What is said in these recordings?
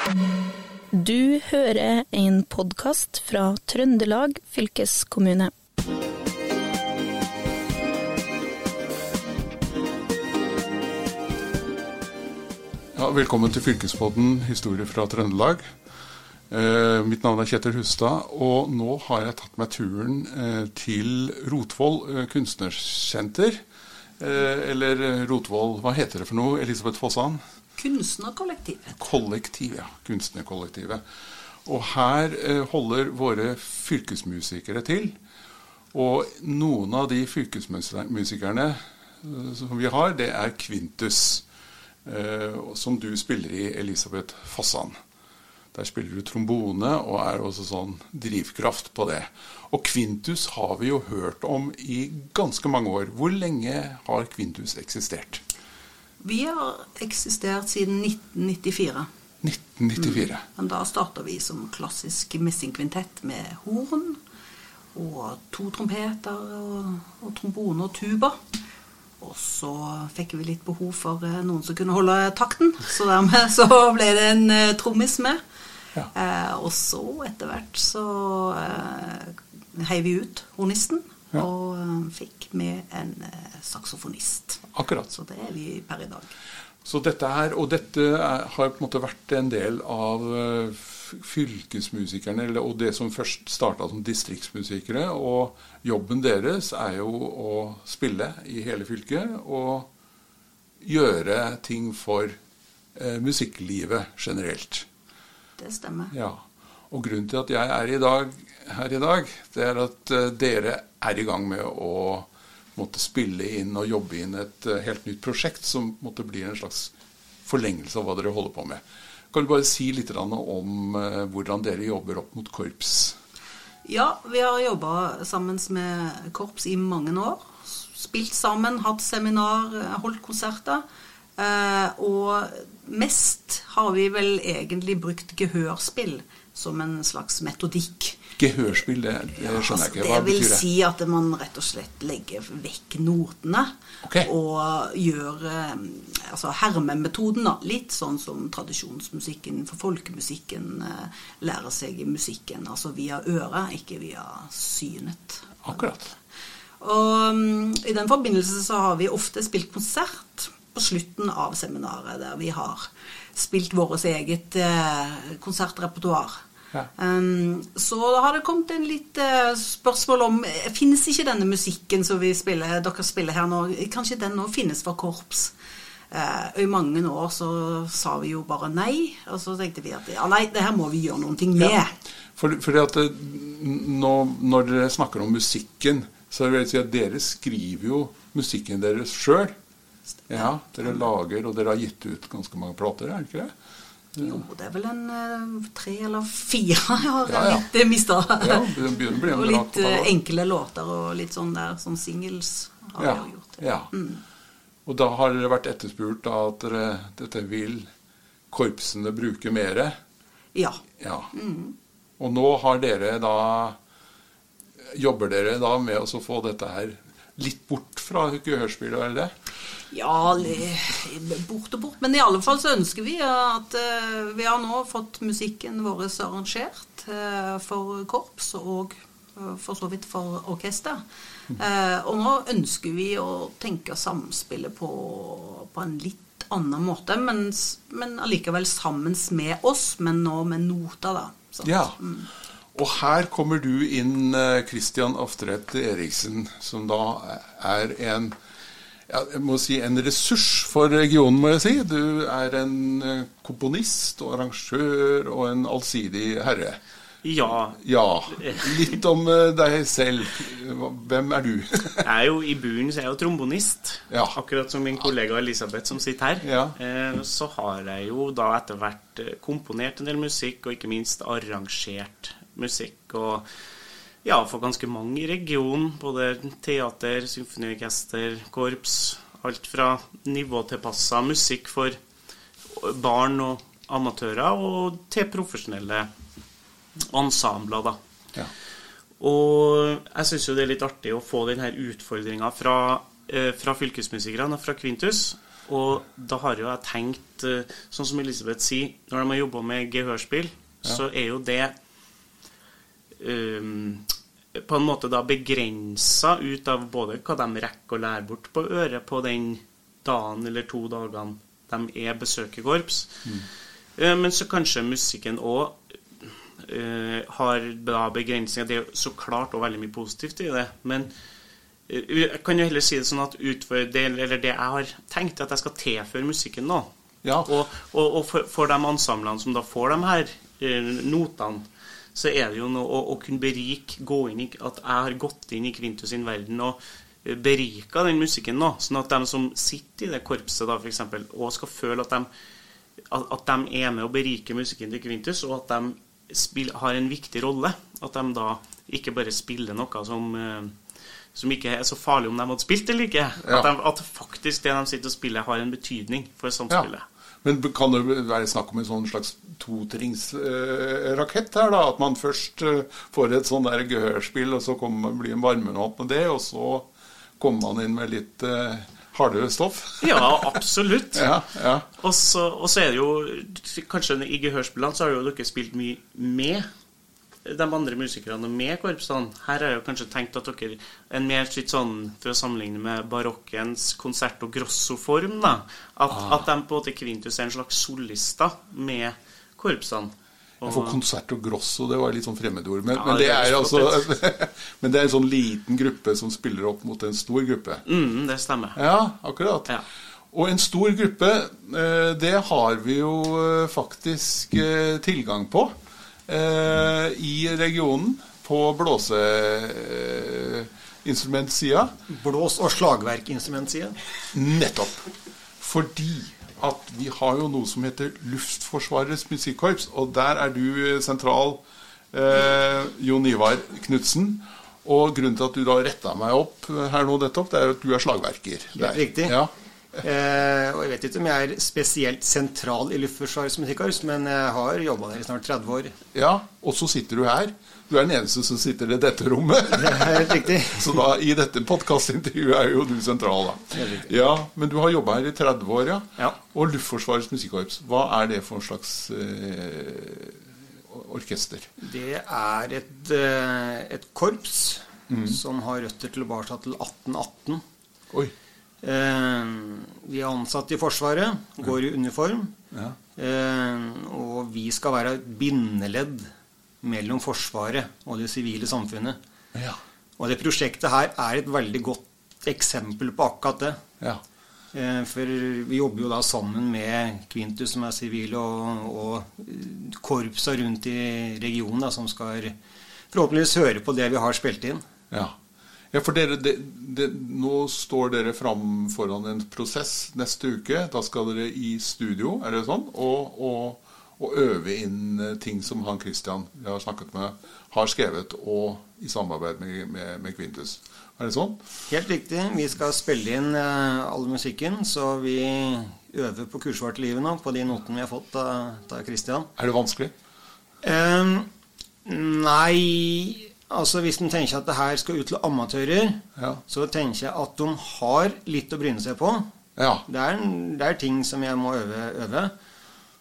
Du hører en podkast fra Trøndelag fylkeskommune. Ja, velkommen til Fylkespodden Historie fra Trøndelag. Eh, mitt navn er Kjetil Hustad, og nå har jeg tatt meg turen eh, til Rotvoll eh, kunstnersenter. Eh, eller Rotvoll, hva heter det for noe? Elisabeth Fossan? Kunstnerkollektivet. Kollektiv, ja. Kunstnerkollektivet. Og her eh, holder våre fylkesmusikere til. Og noen av de fylkesmusikerne eh, som vi har, det er Kvintus. eh, som du spiller i, Elisabeth Fossan. Der spiller du trombone og er også sånn drivkraft på det. Og Kvintus har vi jo hørt om i ganske mange år. Hvor lenge har Kvintus eksistert? Vi har eksistert siden 1994. 1994. Men da starta vi som klassisk messingkvintett med horn og to trompeter og, og trombone og tuba. Og så fikk vi litt behov for eh, noen som kunne holde takten, så dermed så ble det en uh, trommis med. Ja. Eh, og så etter hvert så eh, heiv vi ut hornisten Ja. og eh, fikk med en eh, saksofonist. Akkurat. Så det er vi per i dag. Så dette her, Og dette er, har på en måte vært en del av eh, fylkesmusikerne, eller, og det som først starta som distriktsmusikere. Og jobben deres er jo å spille i hele fylket og gjøre ting for eh, musikklivet generelt. Det stemmer. Ja. Og grunnen til at jeg er i dag, her i dag, det er at eh, dere er i gang med å måtte spille inn og jobbe inn et eh, helt nytt prosjekt som måtte bli en slags forlengelse av hva dere holder på med. Kan du bare si litt om eh, hvordan dere jobber opp mot korps? Ja, vi har jobba sammen med korps i mange år. Spilt sammen, hatt seminar, holdt konserter. Og mest har vi vel egentlig brukt gehørspill som en slags metodikk. Gehørspill, det, det skjønner jeg ikke. Hva det vil betyr det? si at man rett og slett legger vekk notene okay. og gjør eh, altså hermemetoden, da. Litt sånn som tradisjonsmusikken for folkemusikken eh, lærer seg i musikken. Altså via øret, ikke via synet. Akkurat. Og mm, i den forbindelse så har vi ofte spilt konsert på slutten av seminaret, der vi har spilt vårt eget eh, konsertrepertoar. Ja. Um, så da har det kommet en litt uh, spørsmål om Fins Finnes ikke denne musikken som vi spiller, dere spiller her nå, kanskje den nå finnes for korps? Uh, og I mange år så sa vi jo bare nei, og så tenkte vi at ja, nei, det her må vi gjøre noen ting med. Ja. For, fordi at nå, når dere snakker om musikken, så vil jeg si at dere skriver jo musikken deres sjøl. Ja, dere lager, og dere har gitt ut ganske mange plater, er det ikke det? Jo, det er vel en eh, tre eller fire. Jeg har Ja, ja. litt uh, mista. Ja, det begynner å bli en og litt eh, enkle låter og litt sånn der, sånn singles har Ja, vi gjort. ja. Og da har dere vært etterspurt av at dere, dette vil korpsene bruke mere. Ja. Ja. Og nå har dere da Jobber dere da med å få dette her litt bort fra gehørspillet, er det det? Ja, bort og bort. Men i alle fall så ønsker vi at eh, vi har nå fått musikken vår arrangert eh, for korps og eh, for så vidt for orkester. Og nå ønsker vi å tenke samspillet på, på en litt annen måte, men, men allikevel sammen med oss, men nå med nota, da. Sant? Ja. Og her kommer du inn, Christian Aftredt Eriksen, som da er en ja, jeg må si en ressurs for regionen, må jeg si. Du er en eh, komponist og arrangør og en allsidig herre. Ja. Ja. Litt om eh, deg selv. Hvem er du? Jeg er jo I bunnen så er jeg jo trombonist. Ja. Akkurat som min kollega Elisabeth som sitter her. Ja. Eh, så har jeg jo da etter hvert komponert en del musikk, og ikke minst arrangert musikk. Og ja, for ganske mange i regionen. Både teater, symfoniorkester, korps. Alt fra nivåtilpassa musikk for barn og amatører, og til profesjonelle ensembler, da. Ja. Og jeg syns jo det er litt artig å få denne utfordringa fra, eh, fra fylkesmusikerne og fra Kvintus. Og da har jo jeg tenkt, eh, sånn som Elisabeth sier, når de har jobba med gehørspill, så er jo det på en måte da begrensa ut av både hva de rekker å lære bort på øret på den dagen eller to dagene de er besøker korps. Eh, Men så kanskje musikken òg har da begrensninger. Det er så klart òg veldig mye positivt i det. Men eh, jeg kan jo heller si det sånn at utfor det, eller det jeg har tenkt, at jeg skal tilføre musikken nå. Ja. Og, og, og for, for de ensemblene som da får de her eh, notene, så er det jo noe å, å kunne berike, gå inn i At jeg har gått inn i Kvintus sin verden og eh, berika den musikken nå. Sånn at de som sitter i det korpset, da f.eks., og skal føle at de, at, de er med å berike musikken til Kvintus, og at de spiller, har en viktig rolle. At de da ikke bare spiller noe som eh, som ikke er så farlig om de hadde spilt eller ikke. Ja. At, de, at faktisk det de sitter og spiller, har en betydning for samspillet. Men kan det være snakk om en sånn slags totringsrakett her, da? At man først eh, får et sånn der gehørspill, og så kommer, blir man varmende opp med det, og så kommer man inn med litt harde hardere stoff? Ja, absolutt. Ja, ja. Og så, og så er det jo Kanskje i gehørspillene så har jo dere spilt mye med de andre musikerne med korpsene. Her har jeg jo kanskje tenkt at dere en mer litt sånn, for å sammenligne med barokkens konsert- og grossoform, da. At, at de på en måte Kvintus er en slags solister med korpsene. Og- For konsert og grosso, det var litt sånn fremmedord. Men, Ja, men, det er er altså, men det er en sånn liten gruppe som spiller opp mot en stor gruppe. Mm, det stemmer. Ja, akkurat. Ja. Og en stor gruppe, eh, det har vi jo eh, faktisk eh, tilgang på eh, i regionen. På blåseinstrumentsida. Blås- og slagverkinstrumentsida? Nettopp. Fordi at vi har jo noe som heter Luftforsvarets musikkorps, og der er du sentral, eh, Jon Ivar Knutsen. Og grunnen til at du da retta meg opp her nå, nettopp, det er at du er slagverker. der. riktig. Ja. Eh, og jeg vet ikke om jeg er spesielt sentral i Luftforsvarets musikkorps, men jeg har jobba der i snart 30 år. ja, og så sitter du her. Du er den eneste som sitter i dette rommet. Det er helt riktig. Så da, i dette podkastintervjuet er jo du sentral, da. Riktig. Ja, Men du har jobba her i 30 år, ja. Ja. Og Luftforsvarets musikkorps, hva er det for en slags eh, orkester? Det er et, eh, et korps som har røtter tilbake til 1818. Oi. Eh, vi er ansatt i Forsvaret, går i uniform. Ja. Eh, og vi skal være et bindeledd mellom Forsvaret og det sivile samfunnet. Ja. Og det prosjektet her er et veldig godt eksempel på akkurat det. ja. Eh, For vi jobber jo da sammen med Kvintus, som er sivil, og, og korpsa rundt i regionen, da, som skal forhåpentligvis høre på det vi har spilt inn. Ja, ja for dere, det, det, nå står dere fram foran en prosess neste uke. Da skal dere i studio, er det sånn? Og, og, og øve inn eh, ting som han Christian jeg har snakket med, har skrevet, og i samarbeid med, med, med Quintus. Er det sånn? Helt riktig. Vi skal spille inn uh, all musikken, så vi øver på kursvart livet nå, på de notene vi har fått av Christian. Er det vanskelig? Um, nei Altså Hvis en tenker at det her skal ut til amatører, Ja. så tenker jeg at de har litt å bryne seg på. Ja. Det er, det er ting som jeg må øve, øve.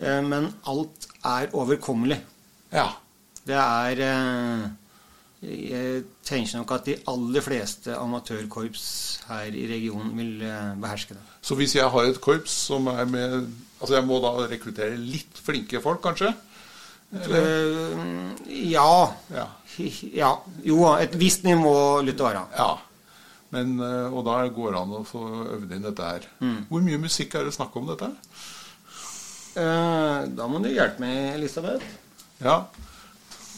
Eh, men alt er overkommelig. Ja. Det er eh, Jeg tenker nok at de aller fleste amatørkorps her i regionen vil eh, beherske det. Så hvis jeg har et korps som er med Altså jeg må da rekruttere litt flinke folk, kanskje? Eh, ja. Ja. ja. Jo, et visst nivå Lytte være. ja. Men, eh, og da går det an å få øvd inn dette her. Hvor mye musikk er det snakk om dette? her? Eh, da må du hjelpe meg, Elisabeth. Ja.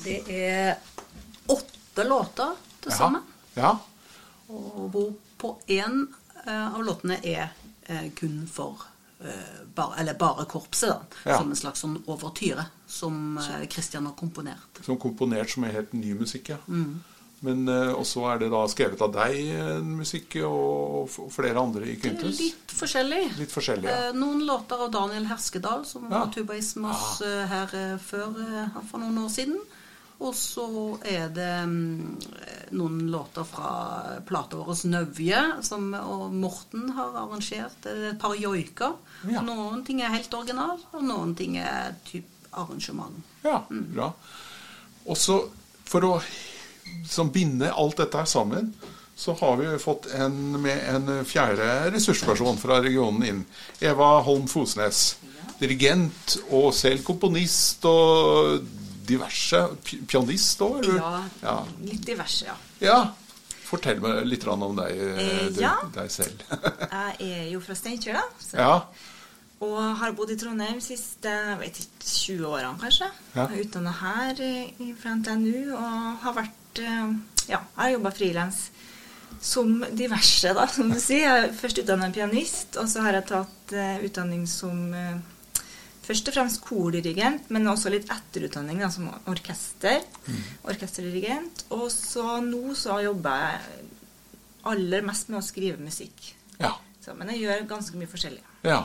Det er åtte låter til sammen. Ja. Og hvor på én av låtene er kun for bare, eller bare korpset, da. Ja. Som en slags sånn overtyre som Kristian Christian har komponert. Som komponert som er helt ny musikk, ja. Men eh, også er det da skrevet av deg eh, musikk, og flere andre i er litt forskjellig. Litt forskjellig, ja. Eh, Noen låter av Daniel Herskedal, som Ja. var tubaist med eh, her eh, før eh, for noen år siden. Og så er det mm, noen låter fra plata vår 'Nøvje', som Morten har arrangert. Det er et par joiker. Ja. Noen ting er helt original, og noen ting er typ arrangement. Ja, bra. Og så for å som binde alt dette her sammen, så har vi fått en med en fjerde ressursperson fra regionen inn. Eva Holm Fosnes. Dirigent og selv komponist og diverse. Pianist òg, eller? Ja, ja. litt diverse, ja. Ja. Fortell meg litt om deg, Eh, du, ja. deg selv. Jeg er jo fra Steinkjer, da. Så, ja. Og har bodd i Trondheim de siste vet ikke, 20 årene, kanskje. Ja. Jeg er utdanna her eh, fra NTNU og har vært eh, Ja, jeg har jobba frilans som diverse, da, som du sier. Jeg er først utdanna pianist, og så har jeg tatt uh, utdanning som eh, Først og fremst kordirigent, men også litt etterutdanning da, som orkester. Orkesterdirigent. Og så nå så jobber jeg aller mest med å skrive musikk. ja. Så, men jeg gjør ganske mye forskjellig. Ja.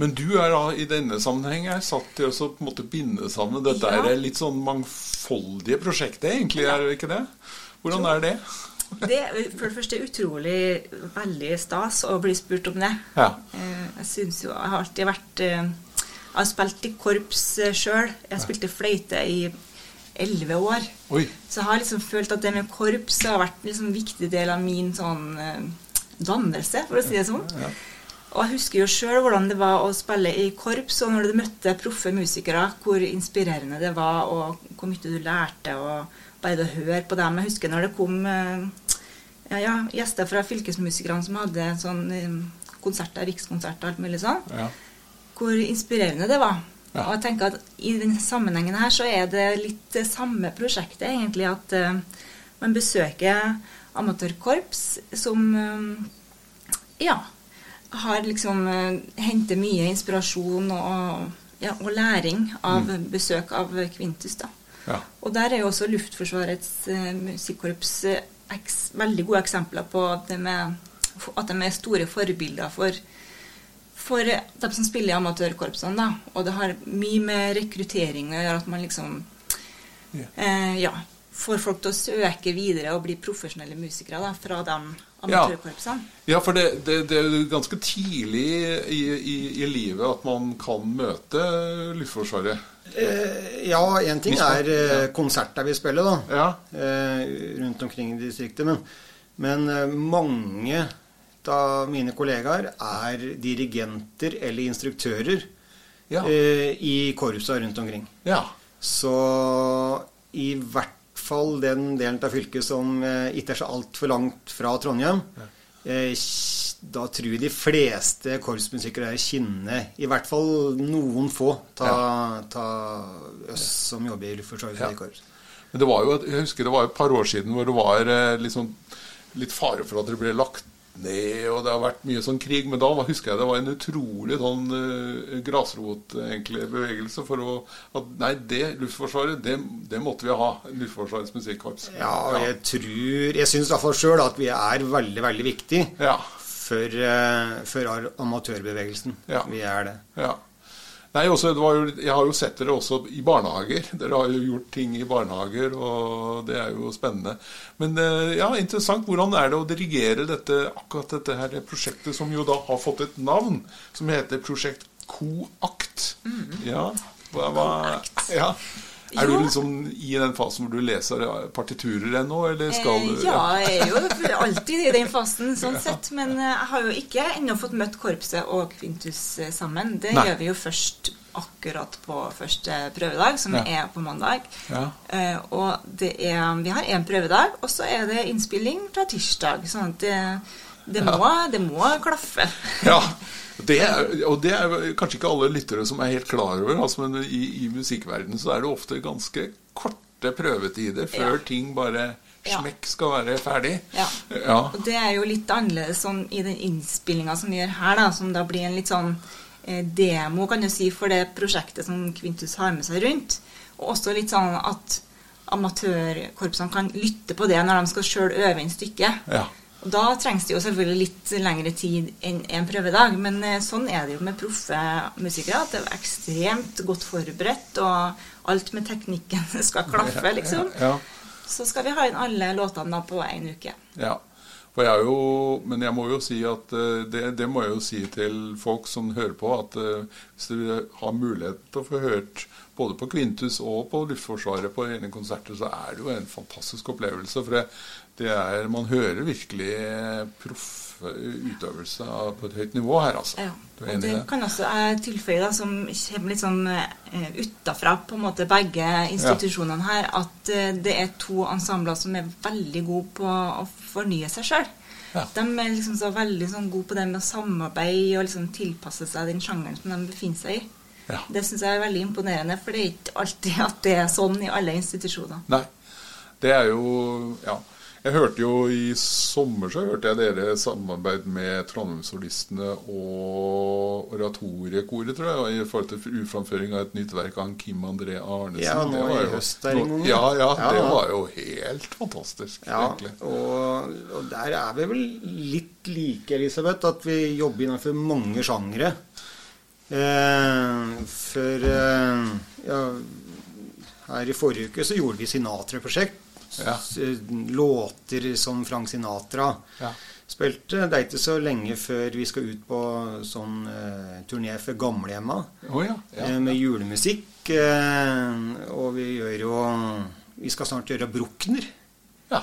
Men du er da i denne sammenheng er satt til å på en måte binde sammen dette Ja. er litt sånn mangfoldige prosjektet, egentlig, er det ikke det? Hvordan er det? Det er for det første utrolig veldig stas å bli spurt om det. Ja. Eh, Jeg synes jo Jeg har alltid vært eh, Jeg har spilt i korps sjøl. Jeg spilte fløyte i elleve år. Oi. Så jeg har liksom følt at det med korps har vært en liksom viktig del av min sånn eh, dannelse, for å si det sånn. Og jeg husker jo sjøl hvordan det var å spille i korps, og når du møtte proffe musikere, hvor inspirerende det var, og hvor mye du lærte, og bare det å høre på dem. Jeg husker når det kom eh, ja, ja, gjester fra fylkesmusikerne som hadde sånn eh, konserter, rikskonserter og alt mulig sånn Ja. Hvor inspirerende det var. Ja. Og jeg tenker at i denne sammenhengen her så er det litt det samme prosjektet, egentlig. At uh, man besøker amatørkorps som uh, ja, har liksom uh, henter mye inspirasjon og, ja, og læring av besøk av Kvintus. da. Ja. Og der er jo også Luftforsvarets musikkorps veldig gode eksempler på det med, at de er store forbilder for, for dem som spiller i amatørkorpsene. da. Og det har mye med rekruttering å gjøre, at man liksom Ja. eh, ja, får folk til å søke videre og bli profesjonelle musikere da, fra de amatørkorpsene. Ja, for det, det, det er jo ganske tidlig i, i, i livet at man kan møte Luftforsvaret. Eh, ja, én ting er eh, konserter vi spiller, da. Ja. eh, rundt omkring i distriktet. Men, men eh, mange av mine kollegaer er dirigenter eller instruktører Ja. eh, i korpsa rundt omkring. ja. Så i hvert fall den delen av fylket som eh, ikke er så altfor langt fra Trondheim, eh, da tror jeg de fleste korpsmusikere er kinne. I hvert fall noen få ta, ta oss som jobber i Luftforsvaret Ja. i korps. Men det var jo, jeg husker det var et par år siden hvor det var liksom, litt fare for at det ble lagt ned, og det har vært mye sånn krig. Men da husker jeg det var en utrolig sånn uh, grasrot egentlig, bevegelse for å at Nei, det Luftforsvaret, det, det måtte vi ha. Luftforsvarets musikkorps. Ja, og jeg tror Jeg syns iallfall sjøl at vi er veldig, veldig viktig Ja. for, uh, for amatørbevegelsen. Ja. Vi er det. Ja. Nei, også, det var jo, Jeg har jo sett dere også i barnehager. Dere har jo gjort ting i barnehager, og det er jo spennende. Men eh, ja, interessant. Hvordan er det å dirigere dette, akkurat dette her prosjektet, som jo da har fått et navn, som heter Prosjekt Coakt? Ja, hva, hva, ja. Er du liksom i den fasen hvor du leser partiturer ennå, eller skal Eh, du ja, jeg er jo alltid i den fasen, sånn sett. Men eh, jeg har jo ikke ennå fått møtt korpset og Kvintus eh, sammen. Det Nei. gjør vi jo først akkurat på første prøvedag, som Ja. er på mandag. Ja. Eh, og det er, vi har én prøvedag, og så er det innspilling fra tirsdag. Sånn at det, det, må, det må klaffe. Ja, det er, og det er kanskje ikke alle lyttere som er helt klar over, altså, men i, i musikkverdenen så er det ofte ganske korte prøvetider før Ja. ting bare smekk skal være ferdig. Ja. Ja. Og det er jo litt annerledes sånn i den innspillinga som vi gjør her, da, som da blir en litt sånn eh, demo, kan du si, for det prosjektet som Kvintus har med seg rundt. Og også litt sånn at amatørkorpsene kan lytte på det når de skal sjøl øve inn stykket. Ja. Og Da trengs det jo selvfølgelig litt lengre tid enn en prøvedag, men eh, sånn er det jo med proffe musikere. At det er ekstremt godt forberedt, og alt med teknikken skal klaffe, liksom. Ja. Så skal vi ha inn alle låtene på én uke. Ja. For jeg er jo, men jeg må jo si at eh, det, det må jeg jo si til folk som hører på, at eh, hvis du har mulighet til å få hørt både på Kvintus og på Luftforsvaret på ene konserter, så er det jo en fantastisk opplevelse. For det, det er, man hører virkelig proff utøvelse på et høyt nivå her, altså. Ja. Og det det? kan også jeg tilføye, da, som kommer litt sånn uh, utafra på en måte begge institusjonene her, at eh, det er to ensembler som er veldig gode på å fornye seg sjøl. Ja. De er liksom så veldig sånn gode på det med å samarbeide og liksom tilpasse seg den sjangeren som de befinner seg i. Ja. Det syns jeg er veldig imponerende, for det er ikke alltid at det er sånn i alle institusjoner. Nei. Det er jo Ja. Jeg hørte jo i sommer så hørte jeg dere samarbeid med Trondheimssolistene og Oratoriekoret, tror jeg, i forhold til uframføring av et nytt verk av Kim André Arnesen. Ja, nå i jo- høst der en. Ja, ja, Ja, det var jo helt fantastisk, Ja, egentlig. og, og der er vi vel litt like, Elisabeth, at vi jobber innenfor mange sjangre. Eh, for eh, ja, her i forrige uke så gjorde vi Sinatra-prosjekt. Ja. Låter som Frank Sinatra Ja. spilte. Det er ikke så lenge før vi skal ut på sånn eh, turné for gamlehjemma oh, ja. ja. eh, med julemusikk. Eh, og vi gjør jo Vi skal snart gjøre Bruckner. ja.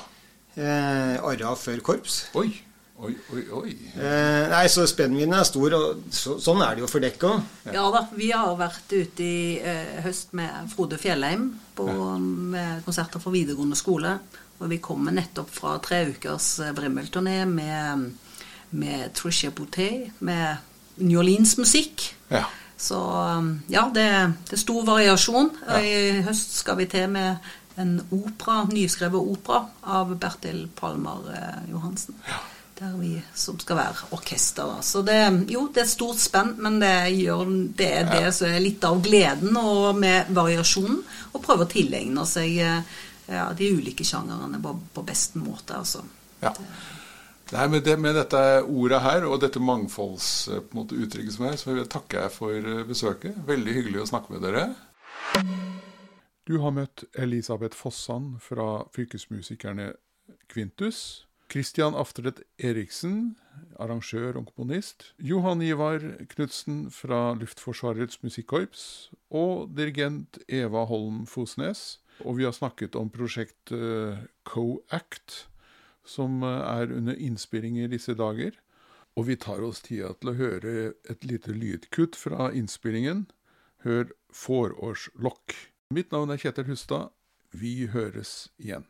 Eh, Arra før korps. Oi. Oi, oi, oi. Eh, nei, så spennvidden er stor, og så, sånn er det jo for dekk òg. Ja da, vi har vært ute i eh, høst med Frode Fjellheim på med konserter for videregående skole. Og vi kommer nettopp fra tre ukers eh, Brimmelturné med, med Tricia Boutet, med New Orleans-musikk. Ja. Så um, ja, det, det er stor variasjon. I høst skal vi til med en opera, nyskrevet opera av Bertil Palmer Johansen. Johansen. Der vi, som skal være orkester. da. Så det, jo, det er stort spenn, men det, gjør, det er det som er litt av gleden og med variasjonen. Å prøve å tilegne seg eh, ja, de ulike sjangerne på, på best måte. altså. Ja. Nei, med, det, med dette ordet her og dette mangfoldsuttrykket som er, så vil jeg takke for eh, besøket. Veldig hyggelig å snakke med dere. Du har møtt Elisabeth Fossan fra Fylkesmusikerne Kvintus. Christian Aftredt Eriksen, arrangør og komponist. Johan Ivar Knutsen fra Luftforsvarets musikkorps. Og dirigent Eva Holm Fosnes. Og vi har snakket om prosjekt CoAct, Co-Act, som eh, er under innspilling i disse dager. Og vi tar oss tida til å høre et lite lydkutt fra innspillingen. Hør Fårårslokk. Mitt navn er Kjetil Hustad. Vi høres igjen.